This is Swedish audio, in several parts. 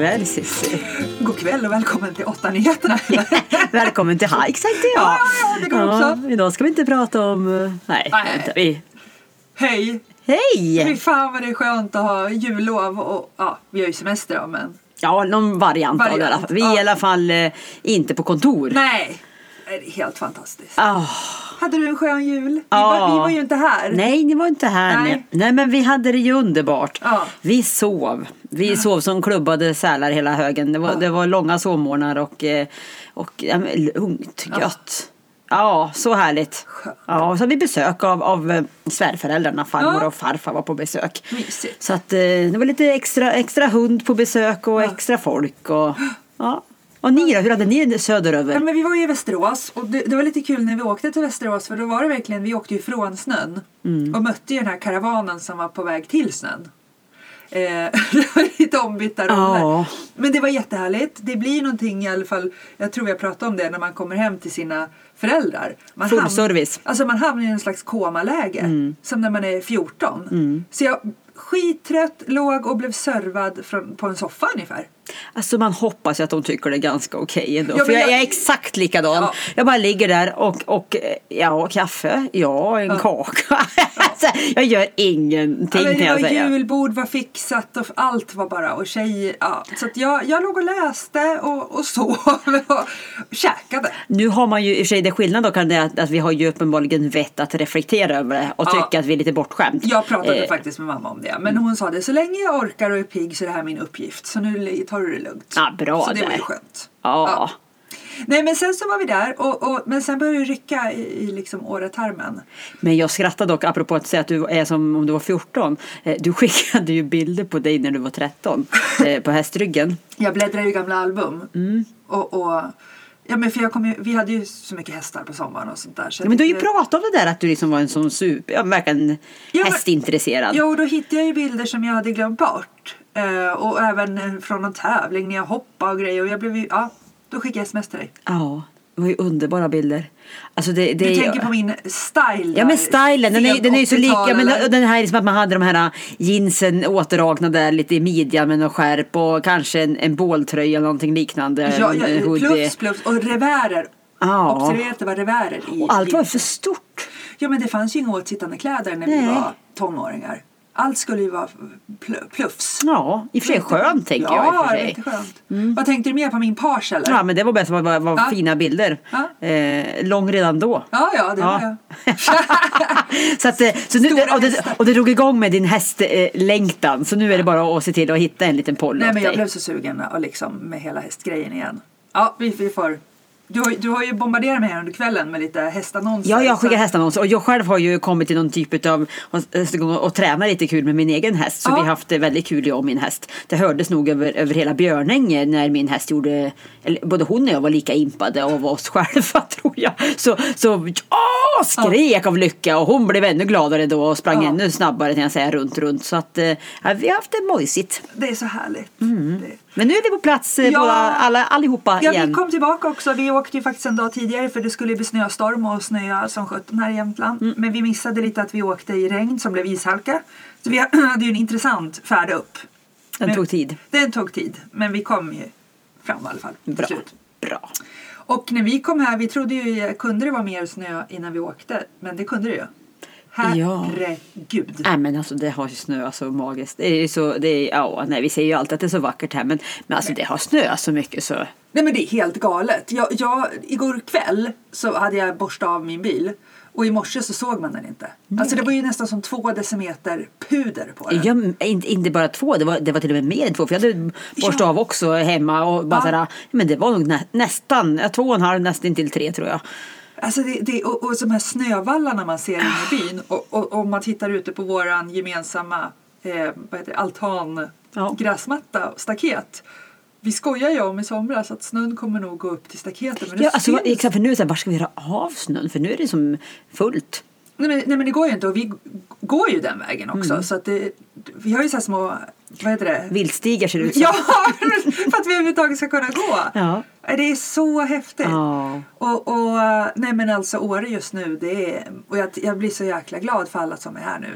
kväll Cissi. God kväll och välkommen till åtta nyheterna. Välkommen till Hikes tänkte jag. Ja, ja, det går också. Idag ska vi inte prata om... eh, Nej, Nej. vänta, vi... Hej! Hej! Fy fan vad det är skönt att ha jullov och ja, vi har ju semester då men Ja, någon variant, av det i alla Variant, fall. Vi är ja. i alla fall eh, inte på kontor. nej. Det är helt fantastiskt. Ah, Hade du en skön jul? Vi, Ja. var, vi var ju inte här. nej, ni var inte här. Nej. Nej. men vi hade det ju underbart. Ja. Vi sov. Vi sov som klubbade sälar hela högen. Det var, Ja. det var långa sovmorgnar och, eh, och ja, men, lugnt, gött. Ja, så härligt. Ja, så hade vi besök av, av eh, svärföräldrarna. Farmor Ja. och farfar var på besök. Mysigt. Så att eh, det var lite extra, extra hund på besök och extra folk. Och, ja. och ni då, hur hade ni det söderöver? Ja, men vi var ju i Västerås och det, det var lite kul när vi åkte till Västerås för då var det verkligen, vi åkte ju från snön Mm. och mötte ju den här karavanen som var på väg till snön. Eh, lite ombytta roller. Ja. Men det var jättehärligt. Det blir någonting i alla fall, jag tror har pratat om det, när man kommer hem till sina föräldrar. Man Full ham- service. Alltså man hamnar i en slags komaläge. Som när man är 14. Så jag skittrött, låg och blev servad från, på en soffa ungefär. Alltså man hoppas ju att de tycker det är ganska okej ändå. Ja, För jag, jag- jag är exakt likadan. Ja. Jag bara ligger där och, och ja, kaffe, ja, en kaka. Alltså, jag gör ingenting Ja, men kan jag var säga. julbord var fixat och allt var bara och tjejer. Ja. Så jag, jag låg och läste och, och sov och käkade. Nu har man ju i och för sig det skillnad då kan det att, att vi har ju uppenbarligen vett att reflektera över det och Ja. tycka att vi är lite bortskämt. Jag pratade Eh, faktiskt med mamma om det. Men hon sa det, så länge jag orkar och är pigg så är det här min uppgift. Så nu tar du det lugnt. Ja, bra så det var där. ju skönt. Ja. Nej men sen så var vi där och, och, men sen började det rycka i, i liksom åretarmen. Men jag skrattade dock apropå att säga att du är som om du var 14. Eh, Du skickade ju bilder på dig när du var 13 eh, på hästryggen. Jag bläddrade i gamla album. Mm. Och, och, ja, men för jag kom ju, vi hade ju så mycket hästar på sommaren och sånt där. Så Ja, men du har ju pratat om det där att du liksom var en sån super, ja, verkligen Ja, hästintresserad. Jo, då hittade jag ju bilder som jag hade glömt bort. Eh, och även eh, från någon tävling när jag hoppade och grejer. Och jag blev ju, ja, då skickade jag sms till dig. Ja, det var ju underbara bilder. Alltså det, det Du tänker på min style Ja men där, stilen, den är, den är ju så 80-tal, lika. Men eller? den här är liksom att man hade de här jeansen återdragna där lite i midjan med någon skärp och kanske en, en båltröja eller någonting liknande. Ja, ja, plus, plus. Och revärer. Ja. Observera att det var revärer i. Och allt var för stort. Ja, men det fanns ju inga åtsittande kläder när Nej. vi var tonåringar. Allt skulle ju vara pl- pluffs. Ja, i och för sig skönt tänker ja, jag. sig. inte skönt. Vad tänkte du mer på min page eller? Ja men det var bäst, var, var Ja. fina bilder. Ja. Eh, lång redan då. ja, ja, det Ja. var jag. Så att, eh, så nu, och, det, och det drog igång med din hästlängtan. Så nu är det bara att se till att hitta en liten poll Nej, men jag dig. blev så sugen och liksom med hela hästgrejen igen. Ja, vi, vi får... Du har, du har ju bombarderat mig här under kvällen med lite hästannonser. Ja, jag skickar hästannonser och jag själv har ju kommit till någon typ av och, och, och träna lite kul med min egen häst. Så Ja. vi har haft det väldigt kul jag och min häst. Det hördes nog över, över hela Björnänge när min häst gjorde, eller både hon och jag var lika impade av oss själva tror jag. Så, så åh, skrek av lycka och hon blev ännu gladare då och sprang Ja. ännu snabbare kan jag säga runt runt. Så att eh, ja, vi har haft det mojsigt. Det är så härligt. Mm. Det. Men nu är vi på plats eh, Ja. båda, alla, allihopa Ja, igen. vi kom tillbaka också. Vi åkte ju faktiskt en dag tidigare för det skulle bli snöstorm och snöa som sjutton här i Jämtland. Mm. Men vi missade lite att vi åkte i regn som blev ishalka. Så vi hade ju en intressant färd upp. Den Men- tog tid. Den tog tid, men vi kom ju fram i alla fall. Bra. Bra. Och när vi kom här, vi trodde ju, kunde det vara mer snö innan vi åkte? Men det kunde det ju. Ja. Herregud. Nej men alltså det har snöat så magiskt. Det är så, det är, ja, nej vi säger ju alltid att det är så vackert här men, men alltså det har snöat så mycket så. Nej men det är helt galet. Jag, jag, igår kväll så hade jag borstat av min bil och i morse så såg man den inte. Alltså det var ju nästan som två decimeter puder på den. Jag, inte, inte bara två, det var, det var till och med mer än två. För jag hade borstat Ja. av också hemma och bara Ja. sådär, men det var nog nä, nästan, ja, två och en halv nästan till tre tror jag. Alltså det, det, och, och de här snövallarna man ser inne i byn och, och, om man tittar ute på våran gemensamma eh, vad heter det, altan, Ja. gräsmatta staket. Vi skojar ju om i somras att snön kommer nog gå upp till staketet. Men Ja, alltså, exakt, för nu är det så här, var ska vi göra av snön? För nu är det som fullt. Nej men, nej men det går ju inte och vi går ju den vägen också. Mm. Så att det, vi har ju så små, vad heter det? Viltstigar ser det ut som. Ja, för att vi överhuvudtaget ska kunna gå. Ja. Det är så häftigt. Ja. Och, och nej men alltså Åre just nu, det är, och jag, jag blir så jäkla glad för alla som är här nu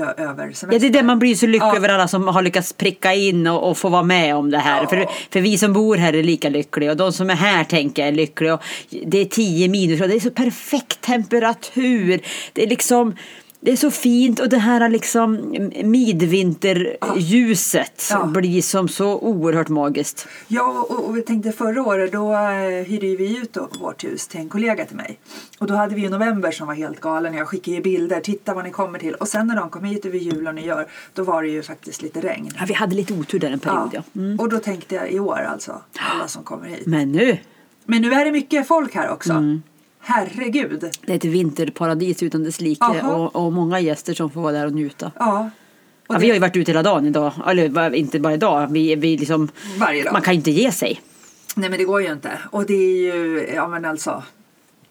ö, över semester. Ja, det är det man blir så lycklig Ja. över alla som har lyckats pricka in och, och få vara med om det här. Ja. För, för vi som bor här är lika lyckliga och de som är här tänker jag är lyckliga. Och det är 10 minus och det är så perfekt temperatur. Det är liksom det är så fint och det här liksom midvinterljuset Ja. blir som så oerhört magiskt. Ja, och, och vi tänkte förra året då eh, hyrde vi ut då, vårt hus till en kollega till mig. Och då hade vi ju november som var helt galen. Jag skickade ju bilder, titta vad ni kommer till. Och sen när de kom hit över jul och nyår, då var det ju faktiskt lite regn. Ja, vi hade lite otur där en period. Ja. Mm. Och då tänkte jag i år alltså, alla som kommer hit. Men nu, Men nu är det mycket folk här också. Mm. Herregud. det är ett vinterparadis utan dess like och, och många gäster som får vara där och njuta. Ja. Och Ja, det- vi har ju varit ute hela dagen idag. Eller inte bara idag. Vi, vi liksom, Varje dag. Man kan ju inte ge sig. Nej men det går ju inte. Och det är ju, ja men alltså,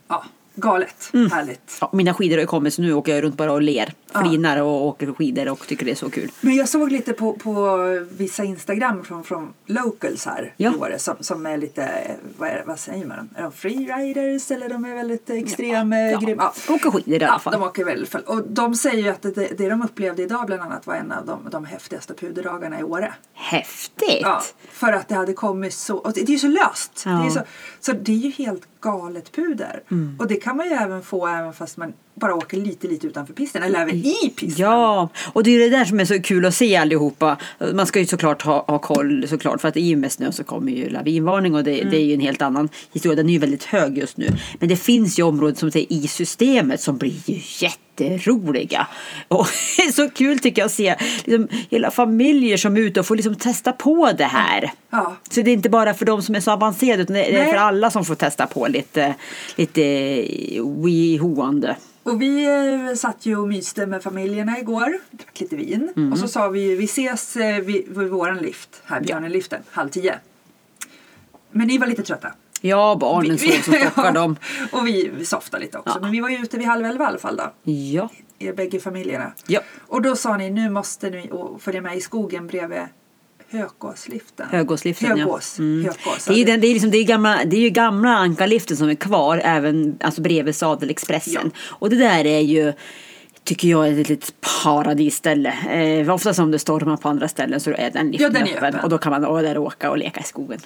ja, galet. Mm. Härligt. Ja, mina skidor har ju kommit så nu åker jag runt bara och ler. Ja. Flinar och åker skidor och tycker det är så kul. Men jag såg lite på, på vissa Instagram från, från locals här Ja. i Åre som, som är lite, vad, är, vad säger man? Är de freeriders eller de är väldigt extrem, ja. Ja, grymma? åker skidor i alla Ja, fall. de åker full. Och de säger ju att det, det de upplevde idag bland annat var en av de, de häftigaste puderdagarna i Åre. Häftigt! Ja, för att det hade kommit så, och det det är ju så löst. Ja. Det är så, så det är ju helt galet puder. Mm. Och det kan man ju även få även fast man bara åker lite lite utanför pisten eller även i pisten. Ja, och det är det där som är så kul att se allihopa. Man ska ju såklart ha, ha koll såklart för att i och med snö så kommer ju lavinvarning och det, det är ju en helt annan historia. Den är ju väldigt hög just nu. Men det finns ju områden som säger i systemet som blir ju jätteroliga. Och det är så kul tycker jag att se liksom, hela familjer som är ute och får liksom testa på det här. Ja. Så det är inte bara för de som är så avancerade utan det är Nej. för alla som får testa på lite, lite wehoande. Och vi eh, satt ju och myste med familjerna igår. Drack lite vin. Mm. Och så sa vi ju vi ses eh, vid, vid våran lift här, Björneliften, halv tio. Men ni var lite trötta. Ja, barnen sov så stockar de. och vi, vi softade lite också. Ja. Men vi var ju ute vid halv elva i alla fall då. Ja. Er bägge familjerna. Ja. Och då sa ni nu måste ni följa med i skogen bredvid Högåsliften. Högåsliften, Högås. ja. Mm. Högås. Det är den, det är liksom, det är gamla, det är ju gamla Ankarliften som är kvar, även alltså bredvid Sadelexpressen. Och det där är ju, tycker jag, är ett litet paradisställe. Eh, ofta som det stormar på andra ställen så är den liften Ja, den är öppen. öppen. Och då kan man åka där och åka och leka i skogen.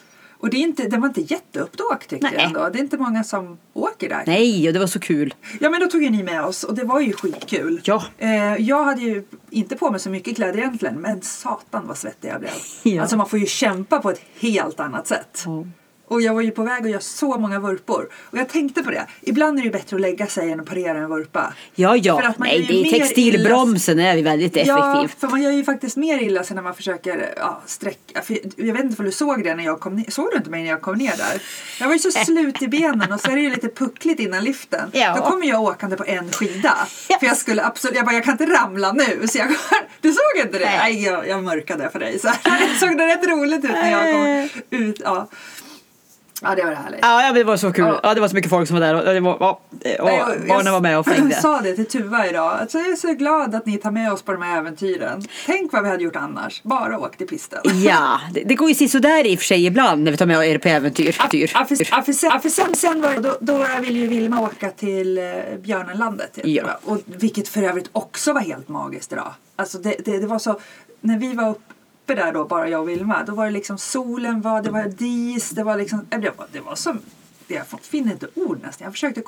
Och det, är inte, det var inte jätteuppåkt tyckte Nej. jag ändå. Det är inte många som åker där. Nej, och det var så kul. Ja men då tog ju ni med oss och det var ju skitkul. Ja. Eh, jag hade ju inte på mig så mycket kläder egentligen men satan vad svettig jag blev. Ja. Alltså man får ju kämpa på ett helt annat sätt. Ja. Och jag var ju på väg att göra så många vurpor. Och jag tänkte på det. Ibland är det ju bättre att lägga sig än att parera en vurpa. Ja, För ja. att man Nej, det är textilbromsen är väldigt Ja, effektiv. för man gör ju faktiskt mer illa sig när man försöker ja, sträcka. För jag vet inte om du såg det när jag kom ner. Såg du inte mig när jag kom ner där? Jag var ju så slut i benen och så är det ju lite puckligt innan liften. Ja. Då kommer jag åkande på en skida. Ja. För jag skulle absolut, jag bara jag kan inte ramla nu. Så jag, du såg inte det? Nej. Nej, jag, jag mörkade för dig. Så här, såg det rätt roligt ut när jag kom ut. Ja, ja det var härligt. Ja, det var så kul. Ja. Ja, det var så mycket folk som var där och, det var, och Nej, och barnen var med och flängde. Jag sa det till Tuva idag. Alltså jag är så glad att ni tar med oss på de här äventyren. Tänk vad vi hade gjort annars. Bara åkt i pisten. Ja, det, det går ju sådär i och för sig ibland när vi tar med er på äventyr. Tyr. Ja, för, sen, för sen, sen var då, då ville ju Vilma åka till eh, Björnenlandet. Ja. Och, vilket för övrigt också var helt magiskt idag. Alltså det, det, det var så, när vi var uppe där då, bara jag och Vilma, då var det liksom solen var, det var dis, det var liksom, äh, det var, det var som jag finner inte ord nästan. Jag försökte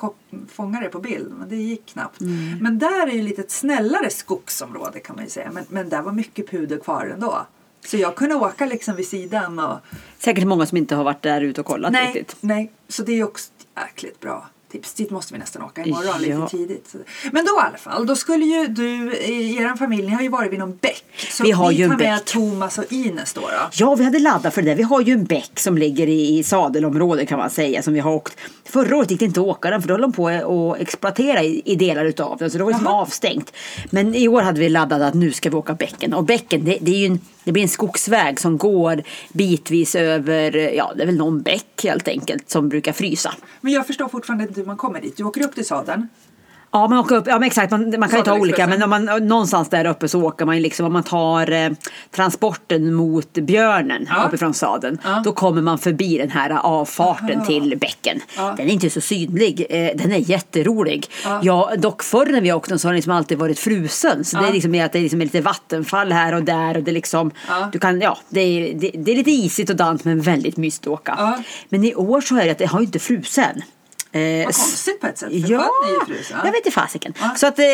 fånga det på bild men det gick knappt. Men där är ju lite ett snällare skogsområde kan man ju säga. Men, men där var mycket puder kvar ändå. Så jag kunde åka liksom vid sidan och Säkert många som inte har varit där ute och kollat nej, riktigt. Nej, så det är också jäkligt bra tips. Dit måste vi nästan åka imorgon Ja. lite tidigt. Men då i alla fall, då skulle ju du, er familj, ni har ju varit vid någon bäck. Så Vi har ju en tar med bäck. Thomas och Ines då. då. Ja, vi hade laddat för det. där. Vi har ju en bäck som ligger i, i sadelområdet kan man säga som vi har åkt. Förra året gick det inte att åka den för då höll de på att exploatera i, i delar utav den så det var liksom avstängt. Men i år hade vi laddat att nu ska vi åka bäcken och bäcken det, det är ju en, det blir en skogsväg som går bitvis över, ja det är väl någon bäck helt enkelt som brukar frysa. Men jag förstår fortfarande inte hur man kommer dit. Du åker upp till sadeln. Ja, man åker upp, ja men exakt, man, man kan ju ta olika, men om man, någonstans där uppe så åker man ju liksom, om man tar eh, transporten mot björnen Ja. uppifrån sadeln, Ja. då kommer man förbi den här avfarten Aha. till bäcken. Ja. Den är inte så synlig, eh, den är jätterolig. Ja. Ja. dock förr när vi åkte den så har den liksom alltid varit frusen, så det Ja. är liksom att det är liksom lite vattenfall här och där och det är liksom, du kan, ja, det är, det, det är lite isigt och dant men väldigt mysigt att åka. Men i år så är det att det har ju inte frusen. Eh, Vad konstigt på ett sätt. För Ja, är ju frusen. jag vet inte fasiken. Ja. Så att, eh,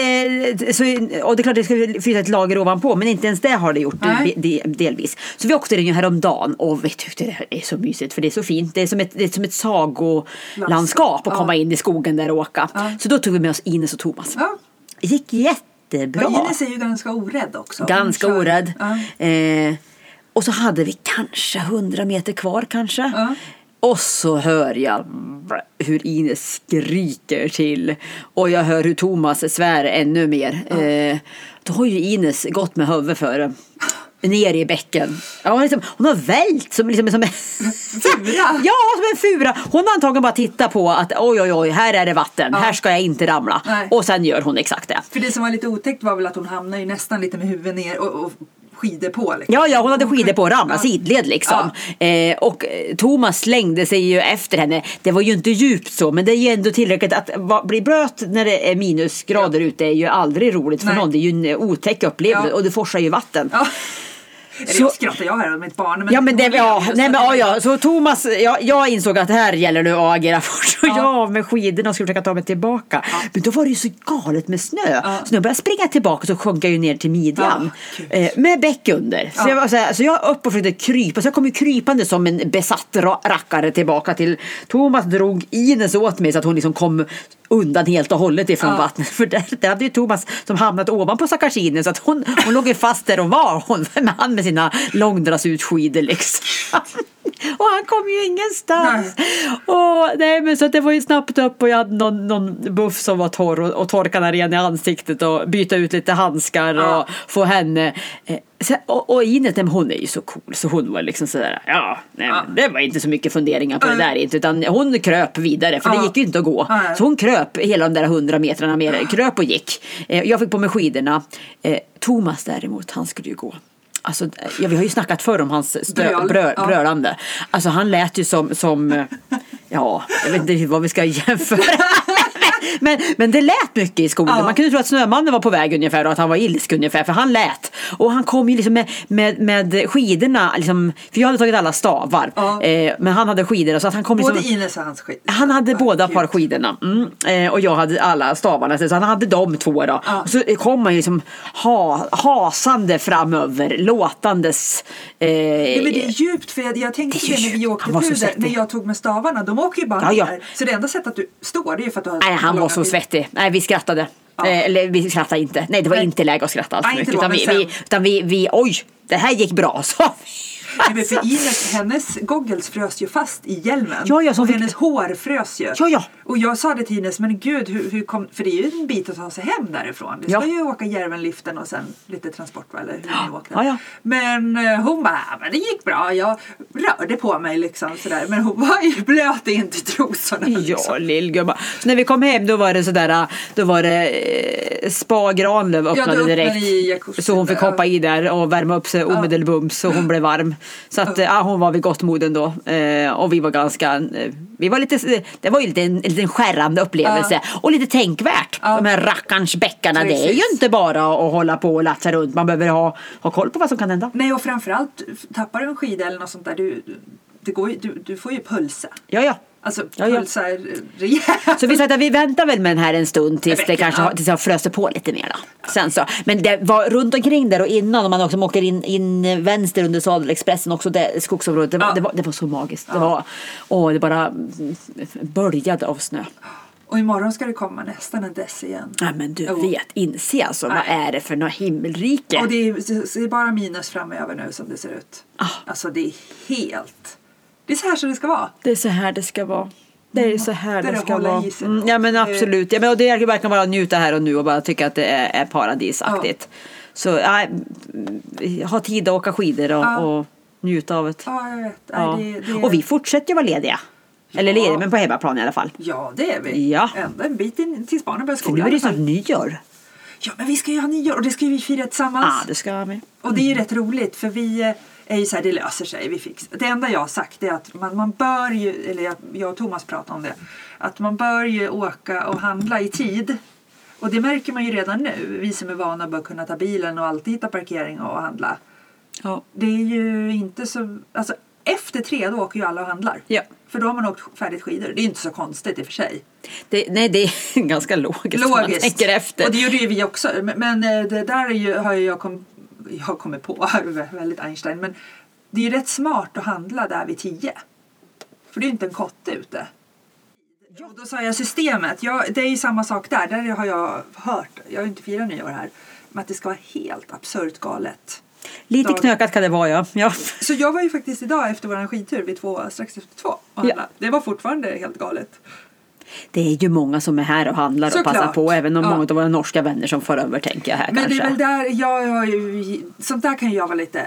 så, och det är klart det ska frysa ett lager ovanpå men inte ens det har det gjort Nej. de, de, delvis. Så vi åkte den ju häromdagen och vi tyckte det här är så mysigt för det är så fint. Det är som ett, det är som ett sagolandskap att Ja. komma in i skogen där och åka. Ja. Så då tog vi med oss Ines och Thomas. Ja. Det gick jättebra. Ja, Ines är ju ganska orädd också. Ganska orädd. Ja. Eh, och så hade vi kanske 100 meter kvar kanske. Ja. Och så hör jag hur Ines skriker till. Och jag hör hur Thomas svär ännu mer. Eh, då har ju Ines gått med huvudet före. Ner i bäcken. Ja, hon, liksom, hon har vält som, liksom, som Fura? Ja, som en fura. Hon har antagligen bara tittat på att oj, oj, oj, här är det vatten. Ja. Här ska jag inte ramla. Nej. Och sen gör hon exakt det. För det som var lite otäckt var väl att hon hamnade ju nästan lite med huvudet ner och, och skidor på. Liksom. Ja, ja, hon hade skidor på Ja. sidled liksom. Eh, och eh, Thomas slängde sig ju efter henne. Det var ju inte djupt så, men det är ju ändå tillräckligt att va, bli blöt när det är minusgrader ute är ju aldrig roligt för Nej. någon. Det är ju en otäck upplevelse Ja. och det forsar ju vatten. Ja. Eller Så- jag skrattar jag här åt mitt barn. Men Ja men det, hon ja, nej men det- ja, ja, så Thomas, ja, jag insåg att här gäller det att agera fort. Och Ja. jag med skidorna och skulle försöka ta mig tillbaka. Men då var det ju så galet med snö. Ja. Så när jag började springa tillbaka så sjönk jag ju ner till midjan. Ja, eh, med bäck under. Så, Ja. jag, var så, här, så jag upp och försökte krypa. Så jag kom ju krypande som en besatt ra- rackare tillbaka till Thomas drog Ines åt mig så att hon liksom kom undan helt och hållet ifrån Ja. vattnet. För där, där hade ju Thomas som hamnat ovanpå Ines så att hon, hon låg ju fast där hon var. Hon, med han med sina långdrasutskidor liksom. Och han kom ju ingenstans. Och, nej, men så det var ju snabbt upp och jag hade någon, någon buff som var torr och, och torka den igen i ansiktet och byta ut lite handskar Ja. och få henne. Eh, och, och men hon är ju så cool så hon var liksom sådär, ja, nej, Ja. det var inte så mycket funderingar på det Nej. där inte utan hon kröp vidare för det Ja. gick ju inte att gå. Nej. Så hon kröp hela de där hundra metrarna mer, kröp och gick. Eh, jag fick på mig skidorna. Eh, Thomas däremot, han skulle ju gå. Alltså, ja, vi har ju snackat förr om hans stö- brö- ja. brölande. Alltså han lät ju som, som ja, jag vet inte vad vi ska jämföra. Men, men det lät mycket i skogen. Ja. Man kunde tro att Snömannen var på väg ungefär och att han var ilsk ungefär. För han lät. Och han kom ju liksom med, med, med skidorna. Liksom, för jag hade tagit alla stavar. Ja. Eh, men han hade skidor. Så att han kom liksom, Både Ines och hans skid. han hade båda par skidorna mm. eh, och jag hade alla stavarna så han hade de två då. Ja. Och så kom han ju liksom ha, hasande framöver låtandes. Eh, Ja, men det är djupt för jag, jag tänkte Det när vi åkte puder, när jag tog med stavarna, de åker ju bara Ja, ner. Så det enda sättet att du står det är för att du har Nej, han var så svettig. Nej, vi skrattade. Ja. Eh, eller vi skrattade inte. Nej, det var Nej. inte läge att skratta alls Nej, mycket. Utan vi, vi, utan vi, vi, oj, det här gick bra, sa vi. Men för Ines, hennes goggles frös ju fast i hjälmen. Ja, ja, så och fick- hennes hår frös ju. Ja, ja. Och jag sa det till Ines, men gud, hur, hur kom... för det är ju en bit att ta sig hem därifrån. Det ska Ja. ju åka Järvenliften och sen lite transport, va, eller hur ni åkte. Ja, ja. Men eh, hon bara, "Ja, men det gick bra. Jag rörde på mig liksom sådär. Men hon var ju blöt in till trosorna. Ja, liksom. lillgumma. Så när vi kom hem då var det sådär, då var det eh, Spa Granlöv öppnade öppnade direkt. så hon fick hoppa i där och värma upp sig omedelbums så hon blev varm. Så att ja, hon var vid gott mod ändå. Eh, och vi var ganska, eh, vi var lite, det var ju lite en, en liten skärrande upplevelse. Och lite tänkvärt. De här rackarns bäckarna, det är ju inte bara att hålla på och latcha runt. Man behöver ha, ha koll på vad som kan hända. Nej, och framförallt tappar du en skida eller något sånt där, du, det går ju, du, du får ju pulsa. Ja, ja. Alltså Ja, ja. pulsa rejält. Så vi sa att vi väntar väl med den här en stund tills det kanske ja. tills har fröst på lite mer. Då. Sen så. Men det var runt omkring där och innan om man också åker in, in vänster under Sadelexpressen också det skogsområdet. Det var, Ja. det var, det var så magiskt. Det var, och det bara böljade av snö. Och imorgon ska det komma nästan en dess igen. Nej men du Jo. vet, inse alltså vad Nej. är det för något himmelrike? Och det är, det är bara minus framöver nu som det ser ut. Ah. Alltså det är helt... Det är så här som det ska vara. Det är så här det ska vara. Det är så här Det det ska vara. Mm, ja men Det- absolut. Ja, men, och det är verkligen bara njuta här och nu och bara tycka att det är, är paradisaktigt. Så ja, mm, ha tid att åka skidor och, Ja. och njuta av det. Ja, jag vet. Ja. Det, det... Och vi fortsätter ju vara lediga. Eller ledig, men på hemmaplan i alla fall. Ja, det är vi. Ja. Ända en bit in tills barnen börjar För skolan. nu är det ju snart nyår. Ja, men vi ska ju ha nyår och det ska ju vi fira tillsammans. Ja, det ska vi. Och det är ju rätt roligt för vi eh, är ju så här, det löser sig, vi fixar. Det enda jag har sagt är att man, man bör ju, eller jag, jag och Thomas pratade om det, att man bör ju åka och handla i tid. Och det märker man ju redan nu, vi som är vana bör kunna ta bilen och alltid hitta parkering och handla. Ja. Det är ju inte så, alltså efter tre då åker ju alla och handlar. Ja. För då har man åkt färdigt skidor. Det är inte så konstigt i och för sig. Det, nej, det är ganska logiskt, man Logiskt. tänker efter. Och det gjorde ju vi också. Men, men eh, det där är ju, har jag, kom, jag kommit på, väldigt Einstein. Men det är ju rätt smart att handla där vid tio. För det är ju inte en kotte ute. Och då sa jag systemet. Ja, det är ju samma sak där. Där har jag hört, jag har ju inte firat nyår här, men att det ska vara helt absurt galet. Lite dag. knökat kan det vara, ja. ja. Så jag var ju faktiskt idag efter vår skidtur vid två, strax efter två och handla. Det var fortfarande helt galet. Det är ju många som är här och handlar och Såklart. passar på. Även om Ja. många av våra norska vänner som får över, tänker jag här Men kanske. det är väl där jag har ju, sånt där kan jag vara lite,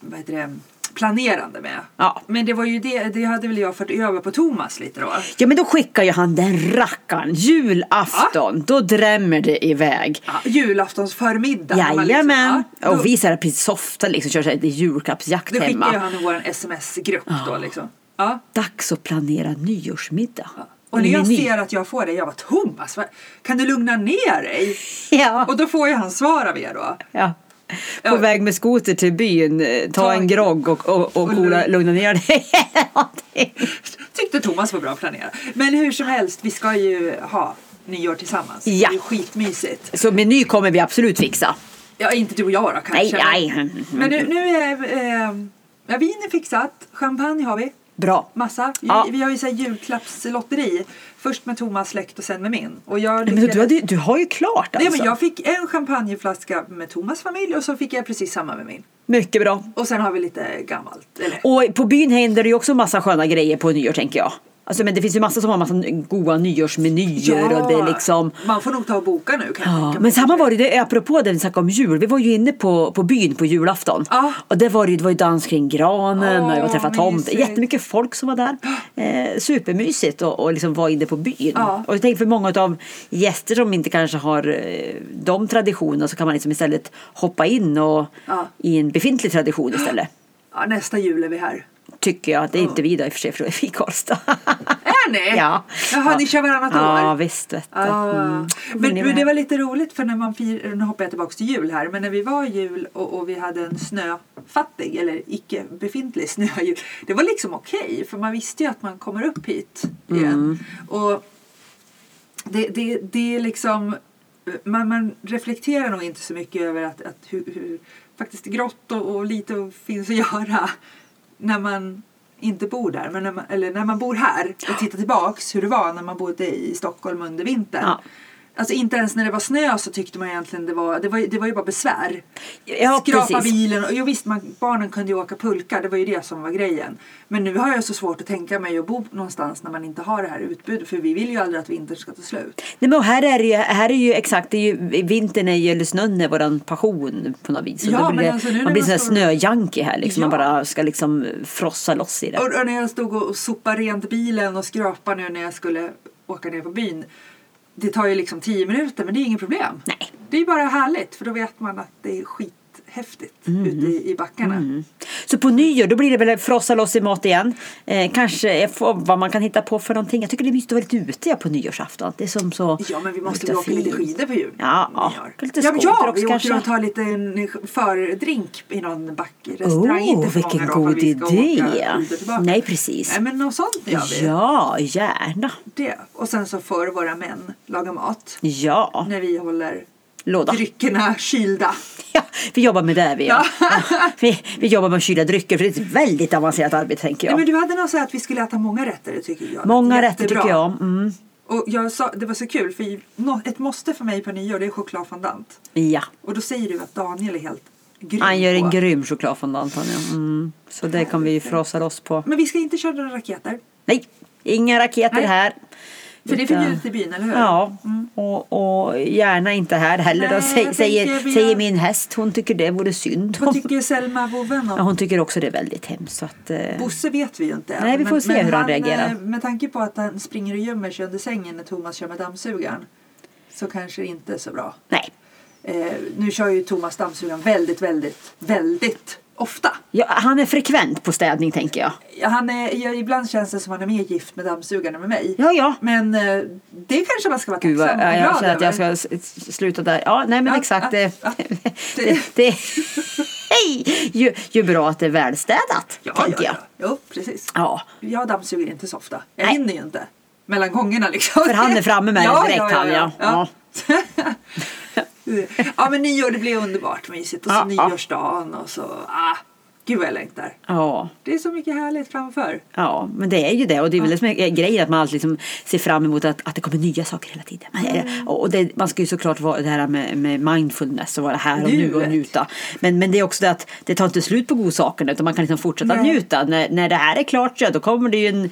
vad heter det, planerande med. Ja. Men det var ju det, det hade väl jag fått över på Thomas lite då. Ja men då skickar ju han den rackaren. Julafton, då drämmer det iväg. Ja, julaftons förmiddag. när man Jajamän. Liksom, ja, och vi så här precis ofta liksom kör så här, det är julklappsjakt då skickar ju hemma. han i vår sms-grupp då liksom. Ja. Dags att planera nyårsmiddag. Och när jag ser att jag får det, jag bara Thomas, kan du lugna ner dig? Ja. Och då får ju han svar av er då. ja. På Ja. väg med skoter till byn, eh, ta Ta en grogg och, och, och coola, lugna ner dig. Tyckte Thomas var bra att planera. Men hur som helst, vi ska ju ha nyår tillsammans. Ja. Det är skitmysigt. Så meny kommer vi absolut fixa. Ja, inte du och jag då kanske. Nej, nej. Men nu, nu är eh, ja, vin är fixat, champagne har vi. Bra. Massa. Vi, Ja. vi har ju så här julklappslotteri. Först med Thomas släkt och sen med min. Och jag Nej, men lyckades- du, hade, du har ju klart Nej, alltså. men jag fick en champagneflaska med Thomas familj och så fick jag precis samma med min. Mycket bra. Och sen har vi lite gammalt. Eller? Och på byn händer det ju också massa sköna grejer på nyår tänker jag. Alltså, men det finns ju massa som har massa goda nyårsmenyer och det liksom Man får nog ta och boka nu kan Ja, men samma var det, det apropå det vi snackade om jul. Vi var ju inne på, på byn på julafton. Ja. Och det var, ju, det var ju dans kring granen och jag Åh, träffade tomt. Jättemycket folk som var där. Eh, supermysigt och, och liksom var inne på byn. Ja. Och jag tänker för många av gäster som inte kanske har eh, de traditionerna så kan man liksom istället hoppa in och, Ja. i en befintlig tradition istället. Ja, nästa jul är vi här. Tycker jag. Det är inte vi då i och för sig för då är vi i Karlstad. Är ni? ja. Jaha, ja. ni kör varannat Ja år? visst vet. Ah. Mm. Men, men det var lite roligt för när man firar, nu hoppar jag tillbaka till jul här, men när vi var jul och, och vi hade en snöfattig eller icke befintlig snöjul. Det var liksom okej för man visste ju att man kommer upp hit igen. Mm. Och det, det, det är liksom, man, man reflekterar nog inte så mycket över att, att hur, hur faktiskt grått och, och lite finns att göra när man inte bor där, men när man, eller när man bor här och tittar tillbaks hur det var när man bodde i Stockholm under vintern. Ja. Alltså inte ens när det var snö så tyckte man egentligen det var, det var, det var ju bara besvär. Ja, Skrapa precis. bilen och jo, visst man, barnen kunde ju åka pulka, det var ju det som var grejen. Men nu har jag så svårt att tänka mig att bo någonstans när man inte har det här utbudet för vi vill ju aldrig att vintern ska ta slut. Nej, men här är det ju, här är ju exakt, det är ju, vintern är ju, eller snön är våran passion på något vis. Ja, blir alltså man blir man står- sån här snöjunkie här liksom. Man Ja. bara ska liksom frossa loss i det. Och, och när jag stod och sopade rent bilen och skrapade nu när jag skulle åka ner på byn. Det tar ju liksom tio minuter men det är inget problem. Nej. Det är ju bara härligt för då vet man att det är skithäftigt ute i, i backarna. Mm. Så på nyår då blir det väl frossa loss i mat igen. Eh, kanske vad man kan hitta på för någonting. Jag tycker det är mysigt att vara lite ute ja, på nyårsafton. Det är som så Ja men vi måste väl åka lite skidor på jul. Ja, ja. Lite ja, ja också vi kanske. åker och tar lite fördrink i någon backrestaurang. Oh, inte för vilken många god idé. Nej, precis. Nej men något sånt gör vi. Ja, gärna. Det. Och sen så får våra män laga mat. Ja, När vi håller låda. dryckerna kylda. Ja, vi jobbar med det vi ja. vi, vi jobbar med kylda drycker för det är ett väldigt avancerat arbete tänker Nej, jag. men du hade nog sagt att vi skulle äta många rätter, det tycker jag. Många rätter tycker jag om. Mm. Och jag sa, det var så kul för ett måste för mig på nyår det är chokladfondant. Ja, Och då säger du att Daniel är helt grym han gör en på. grym chokladfondant han mm. Så det kan vi frossa loss på. Men vi ska inte köra några raketer. Nej, inga raketer Nej. här. För det är förbjudet i byn, eller hur? Ja, och, och gärna inte här heller. då, Nej, säger, jag säger, vi säger min häst. Hon tycker det vore synd. Vad tycker Selma vovven om Ja, hon tycker också det är väldigt hemskt. Så att, eh, Bosse vet vi ju inte Nej, vi får se hur han reagerar. eh, Med tanke på att han springer och gömmer sig under sängen när Thomas kör med dammsugaren så kanske det inte är så bra. nej. Eh, nu kör ju Thomas dammsugaren väldigt, väldigt, väldigt ofta. Ja, han är frekvent på städning tänker jag. Ja, Han är, ja, ibland känns det som han är mer gift med dammsugaren än med mig. Ja, ja. Men eh, det kanske man ska vara Gud, vad, tacksam och ja, jag känner att jag ska s- sluta där. Ja, nej men Ja, exakt. ja, det, ja. det, det, hej! Ju, ju bra att det är välstädat, tänker ja, jag. ja. Jo, precis. Ja. Jag dammsuger inte så ofta. Jag Nej. hinner ju inte. Mellan gångerna liksom. För han är framme med det direkt, han, ja. ja. ja men nyår det blir underbart mysigt. Och så Ja, ja. nyårsdagen och så. Ah, gud vad jag längtar. Ja, Det är så mycket härligt framför. ja, men det är ju det. Och det är väl det som är grejen att man alltid liksom ser fram emot att, att det kommer nya saker hela tiden. Man, Mm. och det, man ska ju såklart vara det här med, med mindfulness och vara här och nu och njuta. Men, men det är också det att det tar inte slut på godsakerna utan man kan liksom fortsätta Nej. njuta. När, när det här är klart så då kommer det ju en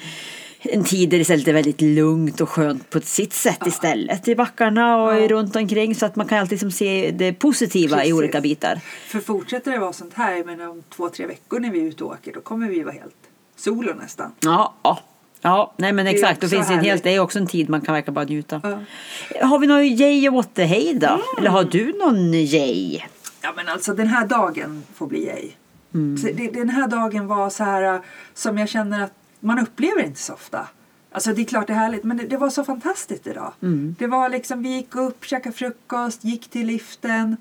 en tid där det istället är väldigt lugnt och skönt på sitt sätt istället i backarna och Ja. runt omkring så att man kan alltid liksom se det positiva Precis. i olika bitar. För fortsätter det vara sånt här men om två, tre veckor när vi är ute och åker då kommer vi vara helt solo nästan. Ja, ja. Ja, nej men exakt. Då också finns det, en helt, det är också en tid man kan verkligen bara njuta. Ja. Har vi någon yay och hey då? Eller har du någon yay? Ja men alltså den här dagen får bli ej. Mm. Det, den här dagen var så här som jag känner att man upplever inte så ofta. Alltså det är klart det är härligt men det, det var så fantastiskt idag. Mm. Det var liksom, vi gick upp, käkade frukost, gick till liften.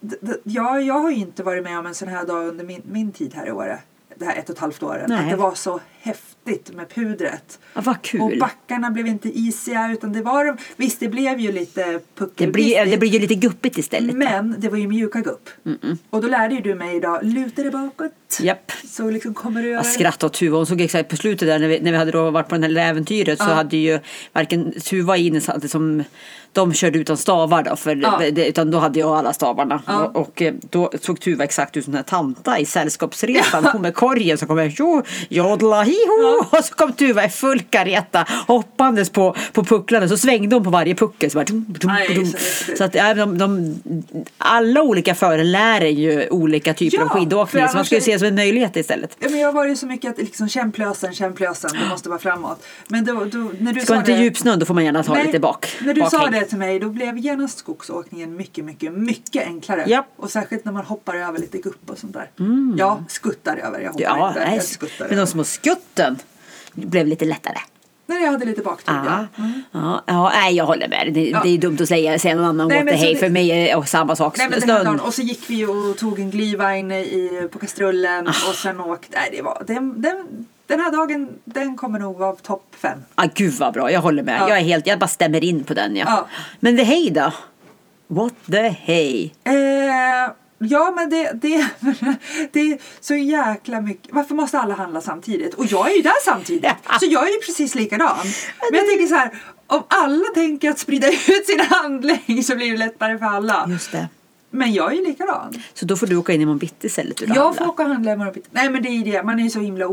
D- d- Ja, jag har ju inte varit med om en sån här dag under min, min tid här i Åre. Det här ett och ett halvt. Nej. Att det var så häftigt med pudret. Ja, Och backarna blev inte isiga utan det var visst det blev ju lite Det puckelpist. blir, det blir ju lite guppigt istället. Men det var ju mjuka gupp. Och då lärde ju du mig idag, luta dig bakåt. Japp. Så liksom kommer du över. Jag skrattade åt Tuva. Hon såg exakt på slutet där när vi, när vi hade då varit på det här äventyret så Ja. hade ju varken Tuva hade som de körde utan stavar då för Ja. det, utan då hade jag alla stavarna Ja. och, och eh, då såg Tuva exakt ut som den här tanta i Sällskapsresan. Hon med korgen så kom jag jo, hiho och så kom Tuva i full kareta hoppandes på, på pucklarna så svängde hon på varje puckel. Så, bara, dum, dum, Nej, dum. så så att ja, de, de, alla olika förare lär ju olika typer Ja, av skidåkning så man ska ju se det som en möjlighet istället. Ja, men jag var ju så mycket att liksom kämplösen, kämplösen, det måste vara framåt. Men då, då när du Ska sa inte det, djupsnö då får man gärna ta Nej, lite bak. När du sa bakhäng. det till mig då blev genast skogsåkningen mycket, mycket, mycket enklare. Japp. Och särskilt när man hoppar över lite gupp och sånt där. Jag skuttar över, jag hoppar Ja, inte. nej, Jag skuttar men de över. små skutten blev lite lättare. När jag hade lite baktur, Ja, ja. Mm. ja, ja, nej, jag håller med. Det, Ja. det är dumt att säga, säga någon annan Nej, åt det. men så Hej, det- för mig är det samma sak. Nej, men dagen, och så gick vi och tog en glühwein i, på kastrullen Ah. och sen åkte... Nej, det var, den, den, den här dagen den kommer nog vara topp fem. Ah, gud vad bra, jag håller med. Ja. Jag, är helt, jag bara stämmer in på den. Ja. Ja. Men the hej då? What the hey? Eh, ja, men det, det, det är så jäkla mycket. Varför måste alla handla samtidigt? Och jag är ju där samtidigt. Så jag är ju precis likadan. Men jag tänker så här. Om alla tänker att sprida ut sin handling så blir det lättare för alla. Just det. Men jag är ju likadan. Så då får du åka in imorgon bitti istället. Jag handla. får åka och handla imorgon bitti. Nej men det är det, man är ju så himla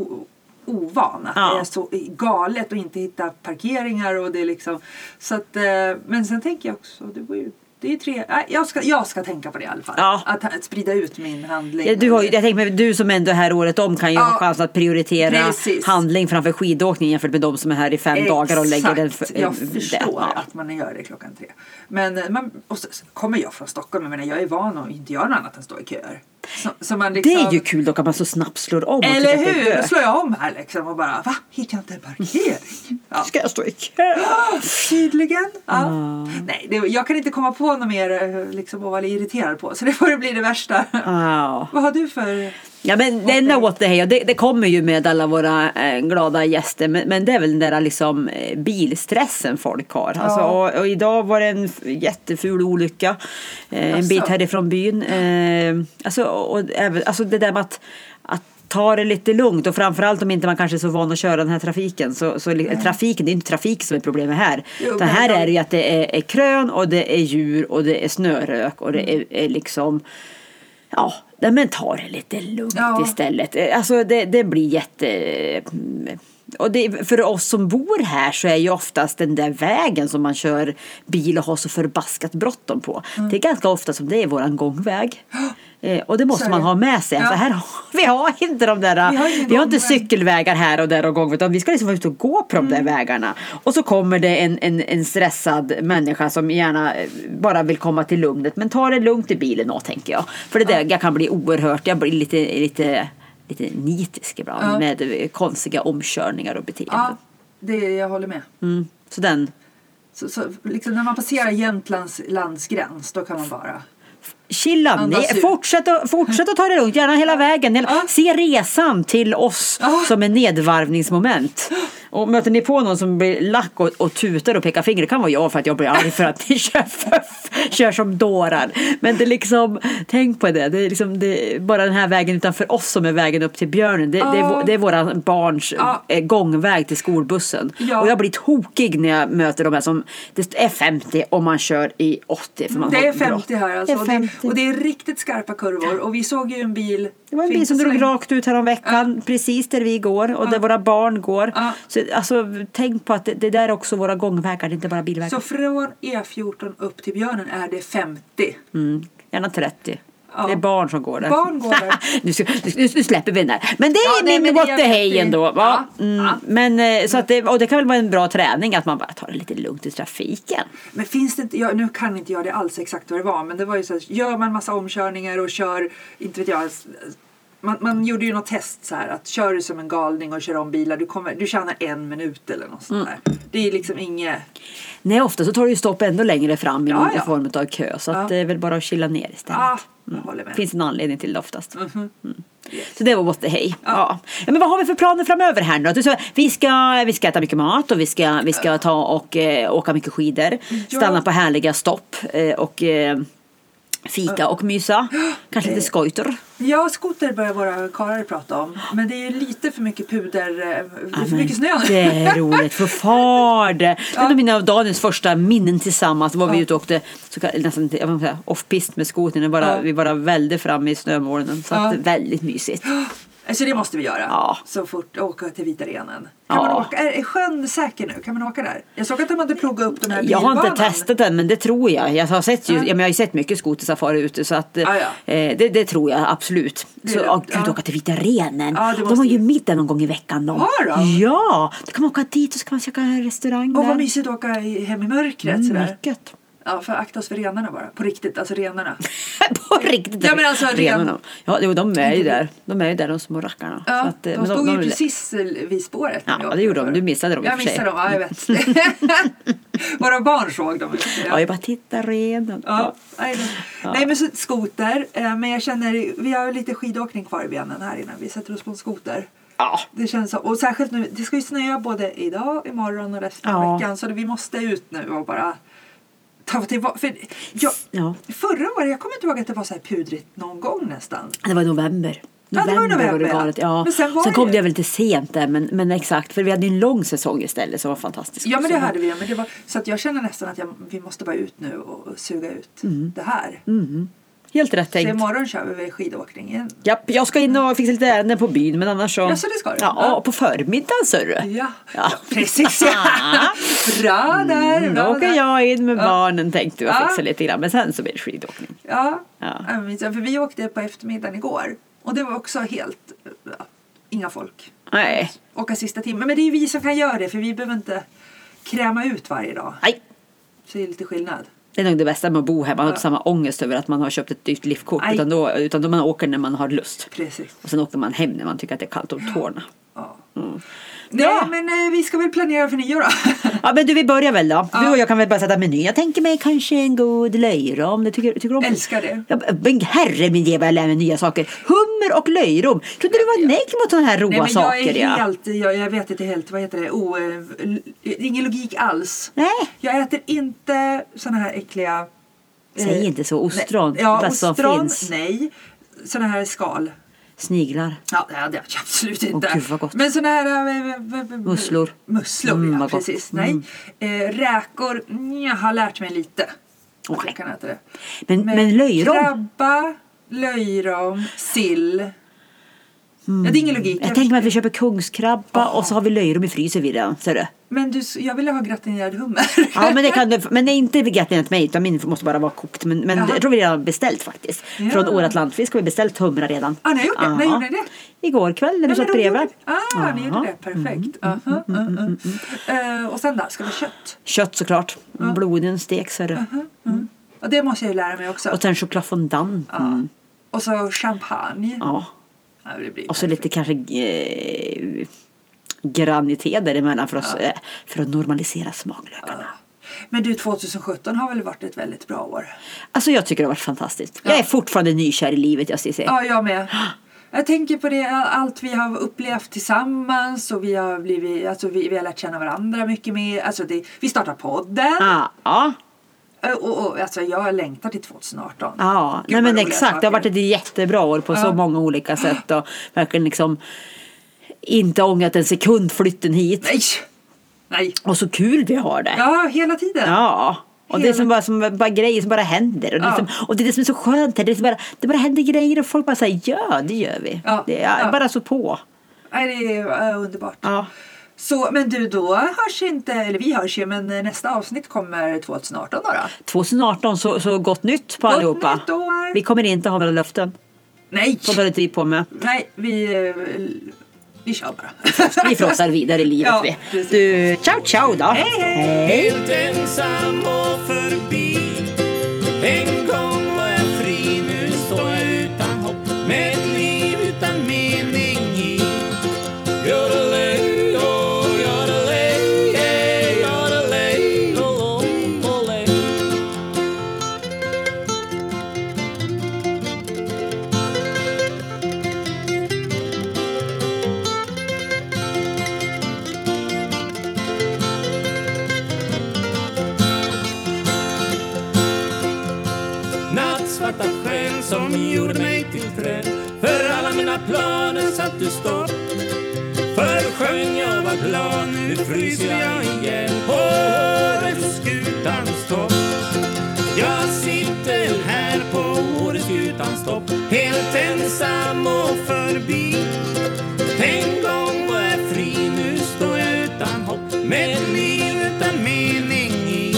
ovan. Att Ja. det är så galet att inte hitta parkeringar och det är liksom. Så att, eh, men sen tänker jag också, det var ju det är tre, nej, jag, ska, jag ska tänka på det i alla fall. Ja. Att, att sprida ut min handling. Ja, du har, jag tänker mig, du som ändå är här året om kan ju Ja. ha chans att prioritera Precis. handling framför skidåkning jämfört med de som är här i fem dagar och lägger den för, Jag eh, förstår det. Att man gör det klockan tre. Men man, och så, kommer jag från Stockholm, jag menar jag är van att inte göra något annat än stå i köer. Så, så man Det liksom, är ju kul dock att man så snabbt slår om. Eller hur? Då slår jag om här liksom och bara va? Hittar jag inte en parkering? Ja. Ska jag stå i kö? Tydligen. Ja. Nej, det, jag kan inte komma på något mer eh, liksom, att vara irriterad på. Så det får bli det värsta. Ja. Vad har du för... Ja men det enda what the hey, det, det kommer ju med alla våra eh, glada gäster men, men det är väl den där liksom eh, bilstressen folk har. Alltså, Ja. och, och idag var det en jätteful olycka eh, en bit härifrån byn. Eh, alltså, och, även, alltså det där med att, att ta det lite lugnt och framförallt om inte man kanske är så van att köra den här trafiken. Så, så trafiken, det är inte trafik som är problemet här. Jo, men här är det ju att det är, är krön och det är djur och det är snörök och det är, är liksom Ja, nej, men ta det lite lugnt Ja. istället. Eh, Alltså det, det blir jätte... Och det, för oss som bor här så är ju oftast den där vägen som man kör bil och har så förbaskat bråttom på. Mm. Det är ganska ofta som det är våran gångväg. Eh, och det Så måste är man ha med sig. Ja. För här vi har inte de där, Vi har vi har inte cykelvägar här och där och gångvägar. Utan vi ska liksom vara ute och gå på de Mm. där vägarna. Och så kommer det en, en, en stressad människa som gärna eh, bara vill komma till lugnet. Men ta det lugnt i bilen då tänker jag. För det där, jag kan bli oerhört, jag blir lite, lite, lite nitisk ibland Ja. med konstiga omkörningar och beteenden. Ja, det, jag håller med. Mm. Så den, Så, så, liksom när man passerar Jämtlands landsgräns då kan man bara... chilla ut. fortsätt, att- fortsätt att ta det lugnt, gärna hela vägen. Hela, Ja. Se resan till oss Ja. som en nedvarvningsmoment. Och möter ni på någon som blir lack och, och tutar och pekar finger, det kan vara jag för att jag blir arg för att ni kör, för, kör som dårar. Men det liksom, tänk på det, det är liksom det är bara den här vägen utanför oss som är vägen upp till björnen. Det, det, är, det är våra barns eh, gångväg till skolbussen. Ja. Och jag blir tokig när jag möter de här som, det är 50 och man kör i 80 för man Det är brått. 50 här alltså. Det är Och 50. Och det är riktigt skarpa kurvor. Och vi såg ju en bil... Det var en bil som drog rakt ut här veckan precis där vi går och där våra barn går. Ja. Så, alltså, tänk på att det, det där är också våra gångvägar, det är inte bara bilvägar. Så från E14 upp till Björnen är det 50. Mm, gärna 30. Ja. Det är barn som går där. Barn går där. nu, nu, nu släpper vi den där. Men det är Ja, min jätte- ändå. Va? Ja, Mm. Men, eh, så att det, och det kan väl vara en bra träning att man bara tar det lite lugnt i trafiken. Men finns det inte, jag, nu kan inte jag det alls exakt vad det var, men det var ju så här, gör man massa omkörningar och kör, inte vet jag, man, man gjorde ju något test så här att kör du som en galning och kör om bilar, du, kommer, du tjänar en minut eller något sånt där. Det är liksom inget, Nej, ofta så tar det ju stopp ännu längre fram i Ja, någon ja. form av kö. Så att Ja. det är väl bara att chilla ner istället. ja. Det finns en anledning till det oftast. Mhm. Så det var what the hey. Ja. Ja. men vad har vi för planer framöver här nu då? Vi ska, vi ska äta mycket mat och vi ska, vi ska ta och eh, åka mycket skidor. Stanna på härliga stopp eh, och eh, fika och mysa. Kanske lite skojter. Ja, skoter börjar våra karlar prata om, men det är lite för mycket puder, eh, det är för mycket snö. Det är roligt, för far det. En av mina av Daniels första minnen tillsammans var vi Ja. ute och åkte så kallad- nästan off-pist med skotern. och Bara, Ja. Vi bara välde fram i snömolnen. Så Ja. väldigt mysigt. Så det måste vi göra. Ja. Så fort åka till Vita renen. Ja. Kan man åka, är, är sjön säker nu? Kan man åka där? Jag såg att de hade plogat upp den här Jag har inte testat den men det tror jag. Jag har, sett ju, Ja. ja. men jag har ju sett mycket skotersafari ute så att, Ja, ja. Eh, det, det tror jag absolut. Det så är åh, gud, ja. åka till Vita renen. Ja, det de har ju middag någon gång i veckan. De. Har de? Ja, då kan man åka dit och så kan man käka restaurang Och där. vad mysigt att åka hem i mörkret Mm, mycket. Ja, för akta oss för renarna bara. På riktigt, alltså renarna. På riktigt. Ja, men alltså, ren- renarna. Ja, jo, de är ju där. De är ju där de små rackarna. Ja, att, eh, de stod ju de- precis vid spåret. Ja, det gjorde de. Du missade dem i Jag missade dem, ja jag vet. Våra barn såg dem. Ja, jag bara titta renen. Ja, men- Nej men så, skoter, eh, men jag känner, vi har lite skidåkning kvar i benen här innan vi sätter oss på en skoter. Ja. Det känns så, och särskilt nu, det ska ju snöa både idag, imorgon och resten av Ja. veckan så vi måste ut nu och bara ta tillvara. För jag, Ja. Förra året, jag kommer inte ihåg att det var så här pudrigt någon gång nästan. Det var i november. Ja, det var i var det november, ja. galet. Ja. Men sen sen det kom ju- det väl lite sent där, men, men exakt. För vi hade en lång säsong istället som var fantastisk. Ja men det hade vi. Men det var, så att jag känner nästan att jag, vi måste bara ut nu och, suga ut det här. Mm. Helt rätt Så tänkt. imorgon kör vi väl skidåkning igen. Japp, jag ska in och fixa lite ärenden på byn, men annars så... Ja, så det ska du? Ja, Ja. på förmiddagen så du. Ja, Ja. precis. Ja. Bra där. Mm, bra då åker jag in med Ja. barnen tänkte jag Ja. fixa lite grann. Men sen så blir det skidåkning. Ja. Ja. För vi åkte på eftermiddagen igår. Och det var också helt... Inga folk. Nej. Åka sista timmen. Men det är ju vi som kan göra det för vi behöver inte kräma ut varje dag. Nej. Så det är lite skillnad. Det är nog det bästa med att bo här. Man har inte samma ångest över att man har köpt ett dyrt liftkort. Utan då, utan då man åker när man har lust. Precis. Och sen åker man hem när man tycker att det är kallt om tårna. Mm. Nej, Ja. men eh, vi ska väl planera för nyår då. Ja men du vi börjar väl då. Ja. Du och jag kan väl bara sätta menyn. Jag tänker mig kanske en god löjrom. Det tycker, tycker du om? Älskar det. Ja, men herre min ge vad jag lär mig nya saker. Hummer och löjrom. Trodde du var negg mot sådana här roa Nej, men jag saker är ja. helt, jag, jag vet inte helt, vad heter det, o, eh, ingen logik alls. Nej. Jag äter inte såna här äckliga... Säg eh, inte så. Ostron. Nej, ja, ostron, finns. nej. Såna här skal. Sniglar. Ja, det hade jag absolut inte. gud, vad gott. Men såna här... äh, Musslor. Musslor, Mm, ja precis. Nej. Eh, räkor, mm, jag har lärt mig lite. Att Okej. jag kan äta det. Men, men löjrom. Krabba, löjrom, sill. Ja, det är ingen logik. Jag tänker mig att vi köper kungskrabba och så har vi löjrom i frysen vid den. Ser du? Men du, jag ville ha gratinerad hummer. Ja, men det kan du, men det är inte gratinerat mig utan min måste bara vara kokt. Men, men Jaha. jag tror vi redan beställt faktiskt. Ja. Från Åre Atlantfisk har vi beställt humrar redan. Ah, ni har gjort det? När gjorde ni det? Igår kväll när du satt bredvid. Ah, ni gjorde det. Perfekt. Aha, uh, uh. Och sen då? Ska det vara kött? Kött såklart. Bloden stek så är det. Och det måste jag ju lära mig också. Och sen chokladfondant. ja. Och så champagne. Ja. Ja, Och så lite kanske eh, granité däremellan för, oss, eh, för att normalisera smaklökarna. Men du, 2017 har väl varit ett väldigt bra år? Alltså jag tycker det har varit fantastiskt. Jag är fortfarande nykär i livet jag säga. Ja, jag med. Jag tänker på det, allt vi har upplevt tillsammans och vi har, blivit, alltså vi, vi har lärt känna varandra mycket mer. Alltså det, vi startar podden. Ja, ja, Och, och, alltså jag längtar till 2018. ja. Gud, Nej, men exakt. Det har varit saker. ett jättebra år på så Ja. många olika sätt och verkligen liksom inte ångrat en sekund flytten hit. Nej! Nej! Och så kul vi har det. Ja, hela tiden. Ja. Och det är Hela- som bara, som bara grejer som bara händer. Och Ja. som, och det är det som är så skönt här. Det, är bara, det bara händer grejer och folk bara säger ja, det gör vi. Ja. Det är Ja. bara så på. Nej, det är underbart. Ja. Så, men du, då hörs inte, eller vi hörs ju, men nästa avsnitt kommer 2018 då? då? 2018 så, så gott nytt på Gott allihopa. nytt år. Vi kommer inte ha några löften. Nej! Sånt håller inte vi på med. Nej, vi, eh, vi kör bara. Vi frossar vidare i livet Ja, vi. Du, ciao ciao då. Hej, hej. Helt var glad, nu fryser jag igen På Åreskutans topp. Jag sitter här på Åreskutans topp Helt ensam och förbi. En gång var jag fri, nu står jag utan hopp Med ett liv utan mening i.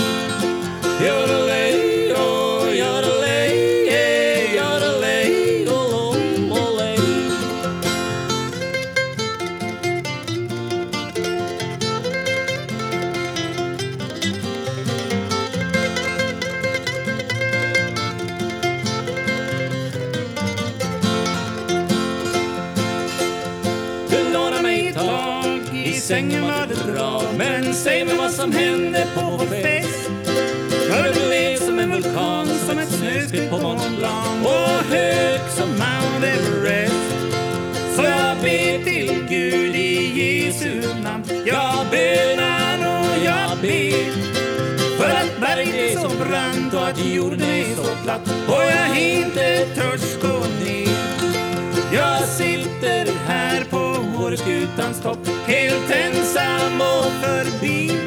Åreskutans topp. Helt ensam och förbi.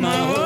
Någonsin komma upp